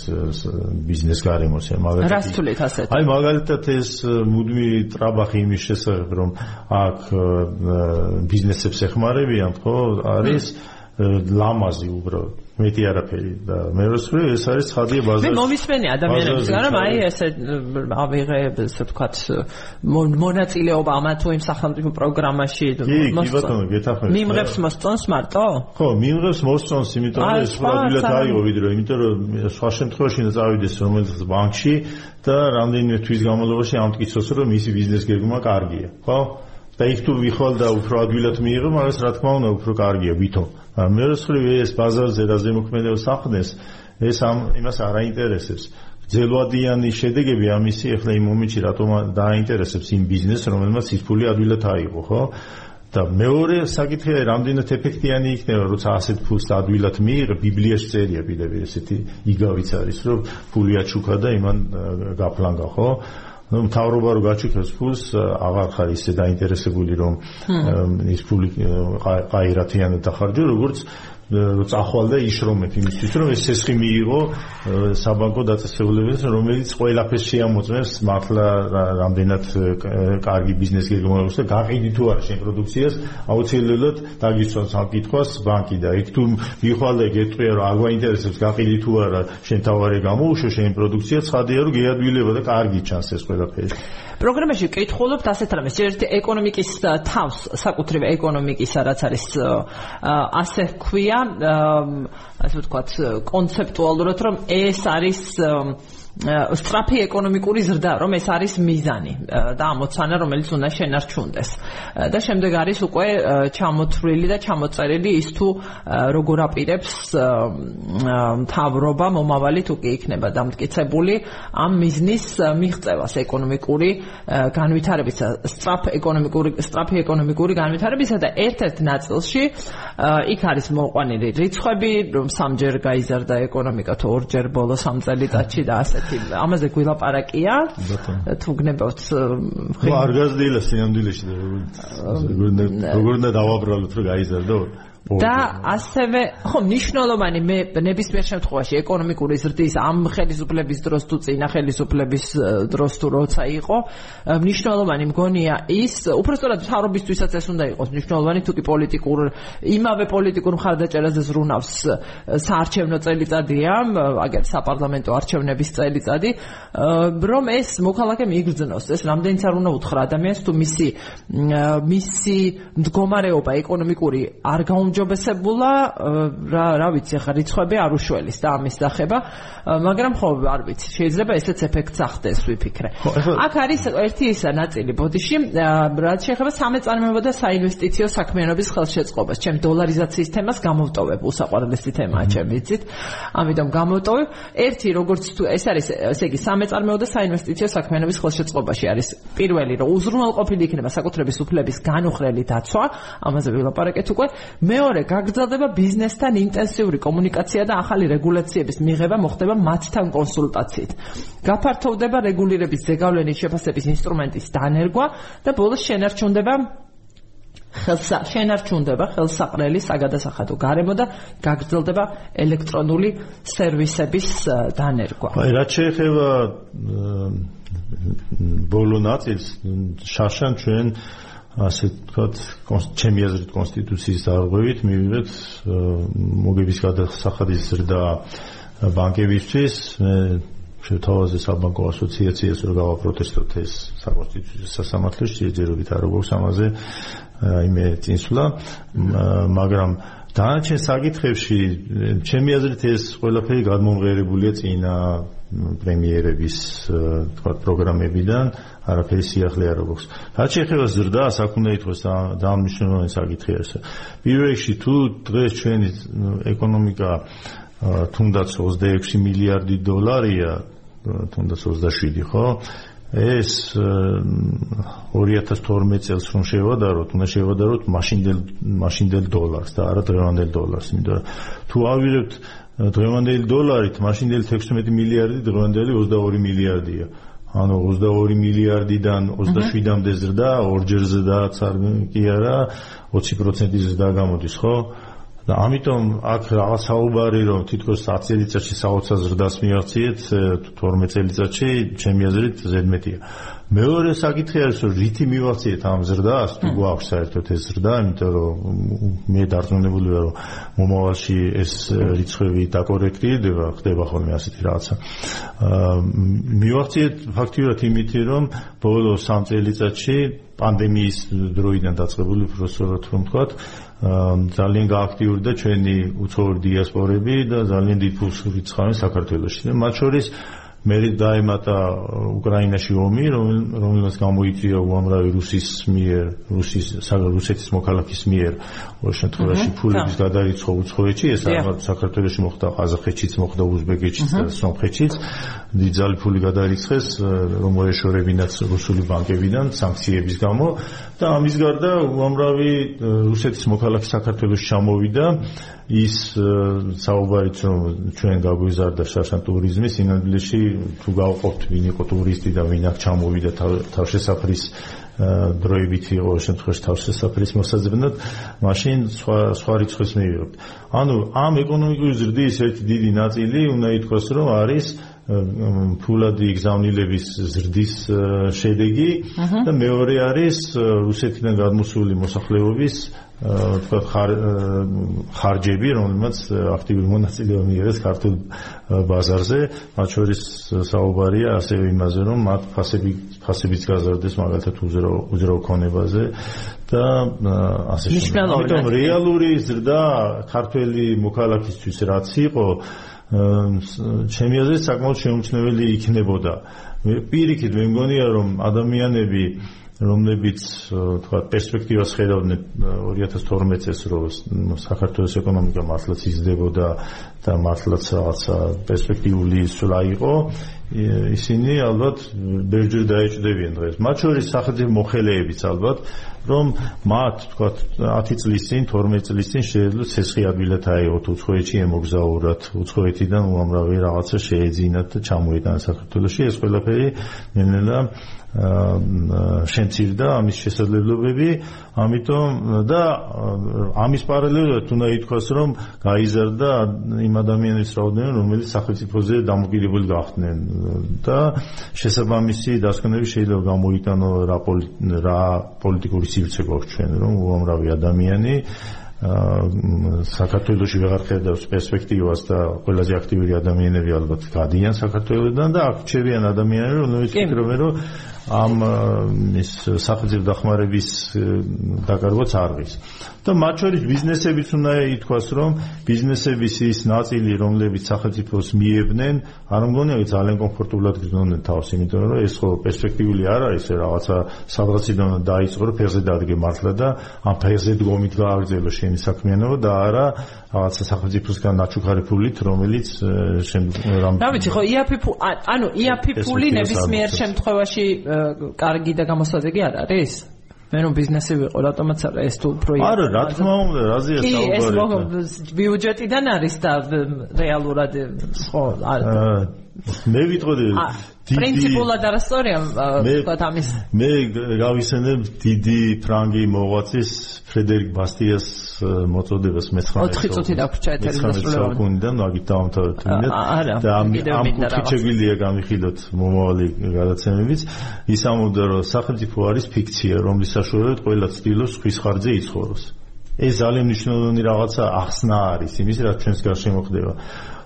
ბიზნეს გარემოსი. მაგალითად, რას თulit ასეთ? აი მაგალითად ეს მუდმივი ტრაბახი იმის შესახებ, რომ აქ ბიზნესებს ეხმარებიან, ხო, არის ლამაზი უბრალოდ. მეტი არაფერი და მე როსვრი ეს არის ხადია ბაზარი. მე მომისმენი ადამიანებისგან რომ აი ესე ავიღე ესე ვთქვათ მონაწილეობა ამა თუ იმ სახელმწიფო პროგრამაში მიმღებს მოსწონს მარტო? ხო, მიმღებს მოსწონს, იმიტომ რომ ეს პრობილად აიღო ვიდრე, იმიტომ რომ სხვა შემთხვევაში უნდა წავიდეს რომელიღაც ბანკში და რამდენიმე თვის განმავლობაში ამტკიცოს რომ მისი ბიზნეს გეგმა კარგია, ხო? და იქ თუ ვიხვალ და უფრო ადვილად მიიღო, მაგრამ რა თქმა უნდა უფრო კარგია ვითომ. მეროსხრივ ეს ბაზარზე და ზემოქმედებას ახდენს, ეს ამ იმას არ აინტერესებს. ძელვადიანი შედეგები ამისი ახლა იმ მომენტში რატომ დააინტერესებს იმ ბიზნესს, რომელმაც ის ფული ადვილად აიღო, ხო? და მეორე საკითხია, რამდენად ეფექტიანი იქნება, როცა ასეთ ფულს ადვილად მიიღე, ბიბლიაში წერია პირდაპირ ესეთი იგავიც არის, რომ ფული აჩუქა და იმან გაფლანგა, ხო? Ну მთავრობა რო გაჩუქებს ფულს აღარ ხარ ისე დაინტერესებული რომ ის ფული ყაირათიანად დახარჯო როგორც წახვალ და იშრომეთ იმისთვის რომ ეს სესხი მიიღო საბანკო დაწესებულებას რომელიც ყველაფერს შეამოწმებს მართლა რამდენად კარგი ბიზნესი გეგმავს და გაყიდი თუ არა შენ პროდუქციას აუცილებლად დაგიცვას ამ კითხვას ბანკი და იქ თუ მიხვალ და გეტყვია რომ არ გვაინტერესებს გაყიდი თუ არა შენ თავარი გამოუშო შენ პროდუქცია ცხადია რომ გეადვილება და კარგი ჩანს ეს ყველაფერი პროგრამაში კითხულობთ ასეთ რამეს ერთ ეკონომიკის თავს საკუთრივ ეკონომიკისა რაც არის ასე ქვია ასე ვთქვათ კონცეპტუალურად რომ ეს არის სტრაფი ეკონომიკური ზრდა, რომ ეს არის მიზანი და ამოცანა, რომელიც უნდა შენარჩუნდეს. და შემდეგ არის უკვე ჩამოთვლილი და ჩამოწერილი ის თუ როგორ აპირებს მთავრობა მომავალი თუ კი იქნება დამტკიცებული ამ მიზნის მიღწევას ეკონომიკური განვითარებისა, სტრაფ ეკონომიკური სტრაფი ეკონომიკური განვითარებისა და ერთ-ერთ ნაწილში იქ არის მოყვანილი რიცხვები, რომ სამჯერ გაიზარდა ეკონომიკა თუ ორჯერ ბოლო სამ წელიწადში და ასე ასეთი ამაზე გვილაპარაკია. თუ გნებავთ ხო არ გაზრდილა სინამდვილეში და როგორ როგორ უნდა დავაბრალოთ რომ გაიზარდო და ასევე ხო მნიშვნელოვანი მე ნებისმიერ შემთხვევაში ეკონომიკური ზრდის ამ ხელისუფლების დროს თუ წინა ხელისუფლების დროს თუ როცა იყო მნიშვნელოვანი მგონია ის უბრალოდ თავრობისთვისაც ეს უნდა იყოს. მნიშვნელოვანი თუ კი პოლიტიკურ იმავე პოლიტიკურ მხარდაჭერაზე ზრუნავს საარჩევნო წელიწადია აგერ საპარლამენტო არჩევნების წელიწადი რომ ეს მოქალაქე მიიგრძნოს ეს რამდენიც არ უნდა უთხრა. ადამიანს თუ მისი მისი მდგომარეობა ეკონომიკური არ გაუმ გაუმჯობესებულა რა რა ვიცი ხა რიცხვები არ უშველის და ამის დახება მაგრამ ხო არ ვიცი შეიძლება ესეც ეფექტს ახდენს ვიფიქრე. აქ არის ერთი ისა ნაწილი ბოდიში რაც შეეხება სამეწარმეობა და საინვესტიციო საქმიანობის ხელშეწყობას. ჩემ დოლარიზაციის თემას გამოვტოვებ უსაყვარლესი თემაა ჩემ ვიცით ამიტომ გამოვტოვებ. ერთი როგორც თუ ეს არის ესე იგი სამეწარმეობა და საინვესტიციო საქმიანობის ხელშეწყობაში არის პირველი რომ უზრუნველყოფილი იქნება საკუთრების უფლების განუხრელი დაცვა. ამაზე ვილაპარაკეთ უკვე. მე მეორე, გაგრძელდება ბიზნესთან ინტენსიური კომუნიკაცია და ახალი რეგულაციების მიღება მოხდება მათთან კონსულტაციით. გაფართოვდება რეგულირების ზეგავლენის შეფასების ინსტრუმენტის დანერგვა და ბოლოს შენარჩუნდება ხელსა შენარჩუნდება ხელსაყრელი საგადასახადო გარემო და გაგრძელდება ელექტრონული სერვისების დანერგვა. აი რაც შეეხება ბოლო ნაწილს შაშან ჩვენ ასე ვთქვათ ჩემი აზრით კონსტიტუციის დარღვევით მივიღეთ მოგების გადასახადის ზრდა ბანკებისთვის. შეთავაზე საბანკო ასოციაციას რომ გავაპროტესტოთ ეს საკონსტიტუციო სასამართლოში შეჯერობით არ როგორც ამაზე იმე წინსვლა მაგრამ დანარჩენ საკითხებში ჩემი აზრით ეს ყველაფერი გადმომღერებულია წინა პრემიერების თქვა პროგრამებიდან არაფერი სიახლე არ აქვს. რაც შეეხება ზრდას, აქ უნდა ითქვას და ამნიშნულოვანი საკითხი არის. პირველ რიგში თუ დღეს ჩვენი ეკონომიკა თუნდაც 26 მილიარდი დოლარია, თუნდაც 27, ხო? ეს 2012 წელს რომ შევადაროთ, უნდა შევადაროთ მაშინდელ მაშინდელ დოლარს და არა დღევანდელ დოლარს, იმიტომ რომ თუ ავიღებთ დღევანდელი დოლარით, მაშინდელი 16 მილიარდი, დღევანდელი 22 მილიარდია. ანუ 22 მილიარდიდან 27-მდე ზრდა, ორჯერ ზრდა, კი არა, 20% ზრდა გამოდის, ხო? და ამიტომ აქ რაღაც საუბარი რომ თითქოს 10 წელიწადში საოცარ ზრდას მიაღწიეთ 12 წელიწადში ჩემი აზრით ზედმეტია. მეორე საკითხი არის რომ რითი მივაღწიეთ ამ ზრდას თუ გვაქვს საერთოდ ეს ზრდა, იმიტომ რომ მე დარწმუნებული ვარ რომ მომავალში ეს რიცხვები დაკორექტირდება, ხდება ხოლმე ასეთი რაღაცა. აა მივაღწიეთ ფაქტიურად იმითი რომ ბოლო 3 წელიწადში პანდემიის დროიდან დაწყებული პროცესორად რომ ვთქვათ, ძალიან გააქტიურდა ჩვენი უცხოური დიასპორები და ძალიან დიდ ფულს რიცხავენ საქართველოში. და მათ შორის მე დაემატა უკრაინაში ომი, რომელსაც გამოიწვია უამრავი რუსის მიერ, რუსის რუსეთის მოქალაქის მიერ, ოღონდ შემთხვევაში ფულების გადარიცხვა უცხოეთში, ეს აღარ საქართველოში მოხდა, ყაზახეთშიც მოხდა, უზბეკეთშიც და სომხეთშიც. დიდძალი ფული გადარიცხეს, რომ მოეშორებინათ რუსული ბანკებიდან სანქციების გამო. და ამის გარდა უამრავი რუსეთის მოქალაქე საქართველოში ჩამოვიდა. ის საუბარიც რომ ჩვენ გაგვიზარდა შაშან ტურიზმი სინამდვილეში თუ გავყოფთ ვინ იყო ტურისტი და ვინ აქ ჩამოვიდა თავშესაფრის დროებით იყო შემთხვევაში თავშესაფრის მოსაზრებად მაშინ სხვა სხვა რიცხვის მივიღებთ. ანუ ამ ეკონომიკური ზრდის ერთი დიდი ნაწილი უნდა ითქვას რომ არის ფულადი გზავნილების ზრდის შედეგი და მეორე არის რუსეთიდან გადმოსული მოსახლეობის თქვა ხარჯები, რომელმაც აქტიური მონაწილეობა მიიღეს ქართულ ბაზარზე, მათ შორის საუბარია ასევე იმაზე, რომ მათ ფასები ფასებიც გაზარდეს მაგალითად უზრო უზრო ქონებაზე და ასე შემდეგ. ამიტომ რეალური ზრდა ქართველი მოქალაქისთვის რაც იყო ჩემი აზრით საკმაოდ შეუმჩნეველი იქნებოდა. პირიქით მე მგონია რომ ადამიანები რომლებიც თქვა პერსპექტივას ხედავდნენ 2012 წელს რომ საქართველოს ეკონომიკა მართლაც იზრდებოდა და მართლაც რაღაცა პერსპექტიული სულა იყო ისინი ალბათ ბერჯერ დაეჭდებიან დღეს. მათ შორის სახელმწიფო მოხელეებიც ალბათ რომ მათ თქვა 10 წლის წინ 12 წლის წინ შეიძლება ცესხი ადვილად აიღოთ უცხოეთში ემოგზაურათ უცხოეთიდან უამრავი რაღაცა შეეძინათ და ჩამოიტანათ საქართველოში. ეს ყველაფერი ნელ-ნელა შემცირდა ამის შესაძლებლობები, ამიტომ და ამის პარალელურად უნდა ითქვას, რომ გაიზარდა იმ ადამიანების რაოდენობა, რომელიც სახელმწიფოზე დამოკიდებული გახდნენ. და შესაბამისი დასკვნები შეიძლება გამოიტანო რა რა პოლიტიკური სივრცე გვაქვს ჩვენ, რომ უამრავი ადამიანი საქართველოსი ვეღარ ხედავს პერსპექტივას და ყველაზე აქტიური ადამიანები ალბათ გადიან საქართველოსდან და აქ ჩერიან ადამიანები რომლებიც ფიქრობენ რომ ამ ის სახელმწიფო დახმარების დაკარგვაც არ ღირს. და მათ შორის ბიზნესებიც უნდა ითქვას, რომ ბიზნესების ის ნაწილი, რომლებიც სახელმწიფოს მიებნენ, არ მგონია ძალიან კომფორტულად გრძნობდნენ თავს, იმიტომ რომ ეს ხო პერსპექტიული არ არის, რაღაცა სადღაციდან დაიწყო, რომ ფერზე დადგე მართლა და ამ ფერზე დგომით გააგრძელო შენი საქმიანობა და არა რაღაცა სახელმწიფოსგან ნაჩუქარი ფულით, რომელიც რამ რა ვიცი, ხო იაფი ანუ იაფი ფული ნებისმიერ შემთხვევაში კარგი და გამოსადეგი არ არის? მე რომ ბიზნესი ვიყო, რატომაც არა ეს თუ პროექტი. არა, რა თქმა უნდა, რაზეა საუბარი. ეს ბიუჯეტიდან არის და რეალურად ხო, არა. მე ვიტყოდი პრინციპულად არასწორია ვთქვათ ამის მე გავისენებ დიდი ფრანგი მოღვაწის ფრედერიკ ბასტიას მოწოდებას მე-19 4 წუთი დაგვრჩა დასრულებამდე საკუნიდან მაგით დავამთავრეთ მინდა და ამ ამ კუთხით შეგვიძლია გამიხილოთ მომავალი გადაცემებიც. ის ამბობდა რომ სახელმწიფო არის ფიქცია რომლის საშუალებით ყველა ცდილობს ხვის ხარჯზე იცხოვროს. ეს ძალიან მნიშვნელოვანი რაღაცა ახსნა არის იმის რაც ჩვენს გარშემო ხდება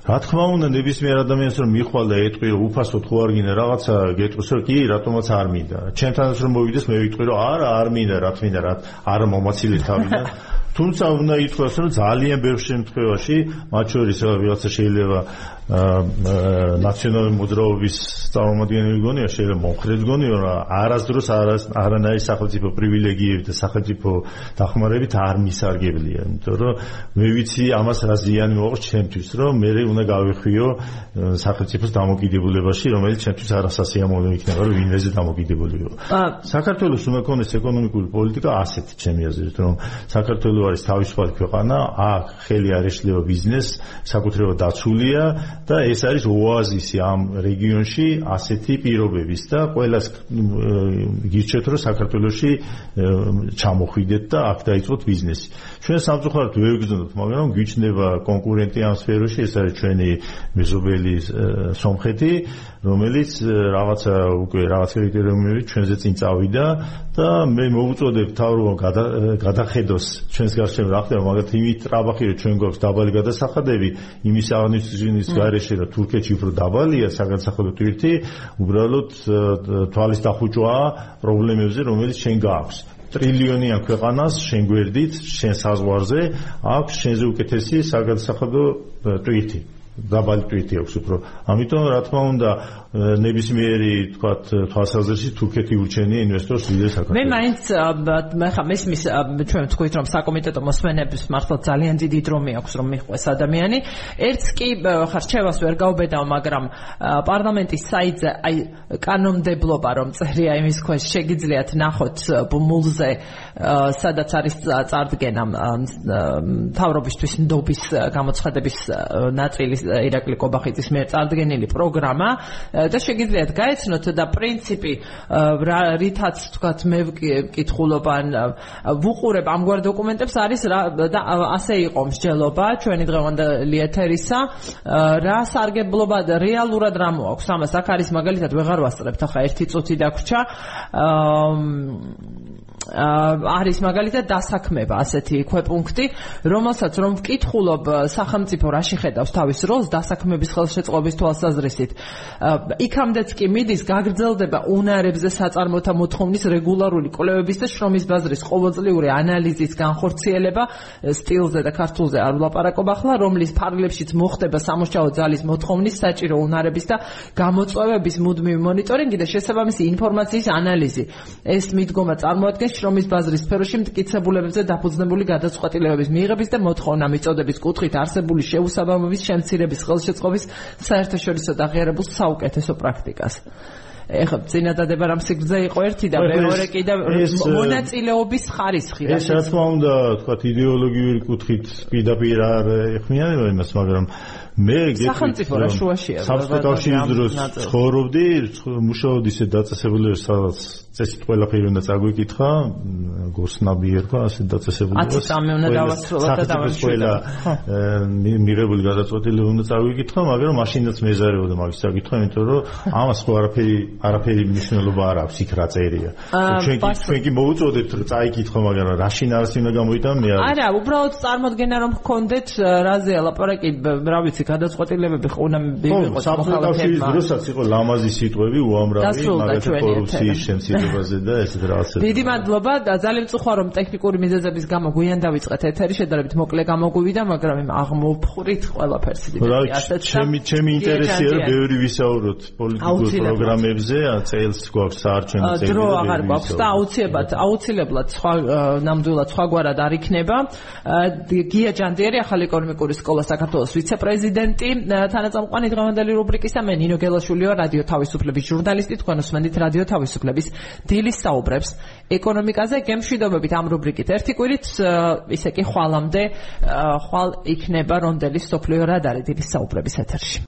რა თქმა უნდა ნებისმიერ ადამიანს რომ მიხვალ და ეტყვი რომ უფასოდ ხო არ გინდა რაღაცა გეტყვის რომ კი რატომაც არ მინდა. ჩემთანაც რომ მოვიდეს მე ვიტყვი რომ არა არ მინდა რა თქმა რა არა მომაცილი თავიდან თუმცა უნდა ითქვას რომ ძალიან ბევრ შემთხვევაში მათ შორის რაღაცა შეიძლება ნაციონალური მოძრაობის წარმომადგენელი გონია შეიძლება მომხრედ გონიო რა არასდროს არანაირი სახელმწიფო პრივილეგიები და სახელმწიფო დახმარებით არ მისარგებლია. იმიტომ რომ მე ვიცი ამას რა ზიანი მოაქვს ჩემთვის რომ მე უნდა გავიხვიო სახელმწიფოს დამოკიდებულებაში რომელიც ჩემთვის არასასიამოვნო იქნება რომ ვინმეზე დამოკიდებულიო საქართველოს უნდა ქონდეს ეკონომიკური პოლიტიკა ასეთი ჩემი აზრით რომ საქართველოს არის თავისუფალი ქვეყანა აქ ხელი არ ეშლება ბიზნეს საკუთრება დაცულია და ეს არის ოაზისი ამ რეგიონში ასეთი პირობების და ყოველას გირჩევთ რომ საქართველოსში ჩამოხვიდეთ და აქ დაიწყოთ ბიზნესი. ჩვენ სამწუხაროდ ვერ გძნობთ, მაგრამ გიჩნდება კონკურენტი ამ სფეროში, ეს არის ჩვენი მეზობელი სომხეთი, რომელიც რაღაცა უკვე რაღაც კრიტერიუმებით ჩვენზე წინ წავიდა და მე მოვუწოდებ თავრობა გადახედოს ჩვენს გარშემო რა ხდება, მაგათ იმით ტრაბახი რომ ჩვენ გვაქვს დაბალი გადასახადები, იმის აღნიშნის გარეშე და თურქეთში უფრო დაბალია საგანსახადო ტვირთი, უბრალოდ თვალის დახუჭვაა პრობლემებზე, რომელიც ჩვენ გააქვს. ტრილიონიან ქვეყანას შენ გვერდით, შენ საზღვარზე აქვს შენზე უკეთესი საგანსახადო ტვირთი. დაბალი ტვირთი აქვს უფრო. ამიტომ რა თქმა უნდა ნებისმიერი თქვათ თვალსაზრისით თურქეთი ურჩენია ინვესტორს ვიდრე საქართველოს. მე მაინც ხა მესმის ჩვენ თქვით რომ საკომიტეტო მოსმენების მართლა ძალიან დიდი დრომი აქვს რომ მიყვეს ადამიანი. ერთს კი ხა რჩევას ვერ გაუბედავ, მაგრამ პარლამენტის საიტზე აი კანონმდებლობა რომ წერია იმის ქვეშ შეგიძლიათ ნახოთ ბუმულზე სადაც არის წარდგენა თავრობისთვის ნდობის გამოცხადების ნაწილი ირაკლი კობახიძის მიერ წარდგენილი პროგრამა და შეგიძლიათ გაეცნოთ და პრინციპი რითაც თქვათ მე ვკითხულობ ან ვუყურებ ამგვარ დოკუმენტებს არის და ასე იყო მსჯელობა ჩვენი დღევანდელი ეთერისა რა სარგებლობა და რეალურად რა მოაქვს? ამას აქ არის მაგალითად ვეღარ ვასწრებთ ახლა ერთი წუთი დაგვრჩა არის მაგალითად დასაქმება ასეთი ქვეპუნქტი, რომელსაც რომ ვკითხულობ სახელმწიფო რაში ხედავს თავის როლს დასაქმების ხელშეწყობის თვალსაზრისით. იქამდეც კი მიდის გაგრძელდება უნარებზე საწარმოთა მოთხოვნის რეგულარული კვლევების და შრომის ბაზრის ყოველწლიური ანალიზის განხორციელება სტილზე და ქართულზე არ ვლაპარაკობ ახლა, რომლის ფარგლებშიც მოხდება სამუშაო ძალის მოთხოვნის საჭირო უნარების და გამოწვევების მუდმივი მონიტორინგი და შესაბამისი ინფორმაციის ანალიზი. ეს მიდგომა წარმოადგენს შრომის ბაზრის სფეროში მტკიცებულებებზე დაფუძნებული გადაწყვეტილებების მიღების და მოთხოვნა მიწოდების კუთხით არსებული შეუსაბამობის შემცირების ხელშეწყობის საერთაშორისო დაღიარებულ საუკეთესო პრაქტიკას. ეხლა წინადადება რამ სიგრძე იყო ერთი და მეორე კიდე მონაწილეობის ხარისხი რა ეს რა თქმა უნდა თქვა იდეოლოგიური კუთხით პირდაპირ არ ეხმიანება იმას მაგრამ მე სახელმწიფო რა შუაშია საბჭოთა კავშირის დროს ცხოვრობდი მუშაობდი ისე დაწესებული სადაც წესით ყველაფერი უნდა წაგვიკითხა გოსნაბი ერქვა ასე დაწესებული იყო 10 წამი უნდა დავასრულოთ და დავაშვიდე მიღებული გადაწყვეტილება უნდა წაგვიკითხა მაგრამ მაშინაც მეზარეობდა მაგის საკითხვა იმიტომ რომ ამას ხო არაფერი არაფერი მნიშვნელობა არ აქვს იქ რა წერია. ჩვენ კი ჩვენ კი მოუწოდებთ რომ წაიკითხო მაგრამ რაშინ არის უნდა გამოიტან მე არა უბრალოდ წარმოდგენა რომ გქონდეთ რაზეა ლაპარაკი რა ვიცი გადაწყვეტილებები ხო უნდა მიიღოს საბჭოთა კავშირის დროსაც იყო ლამაზი სიტყვები უამრავი მაგალითად კორუფციის შემცირებაზე და ესეთ რაღაცები. დიდი მადლობა. ძალიან წუხვა რომ ტექნიკური მიზეზების გამო გვიან დავიწყეთ ეთერი შედარებით მოკლე გამოგვივიდა მაგრამ იმ აღმოფხრით ყველაფერს დიდი ასეთ ჩემი ჩემი ინტერესია რომ ბევრი ვისაუბროთ პოლიტიკურ პროგრამებზე წელს გვაქვს საარჩევნო წელი დრო აღარ გვაქვს და აუცილებლად აუცილებლად სხვა ნამდვილად სხვაგვარად არ იქნება. გია ჯანდიერი ახალი ეკონომიკური სკოლა საქართველოს ვიცე-პრეზიდენტი. პრეზიდენტი თანაწამყვანი დღევანდელი რუბრიკისა მე ნინო გელაშვილიო რადიო თავისუფლების ჟურნალისტი თქვენ უსმენთ რადიო თავისუფლების დილის საუბრებს. ეკონომიკაზე გემშვიდობებით ამ რუბრიკით ერთი კვირით ისე კი ხვალამდე ხვალ იქნება რონდელის სოფლიო რადარი დილის საუბრების ეთერში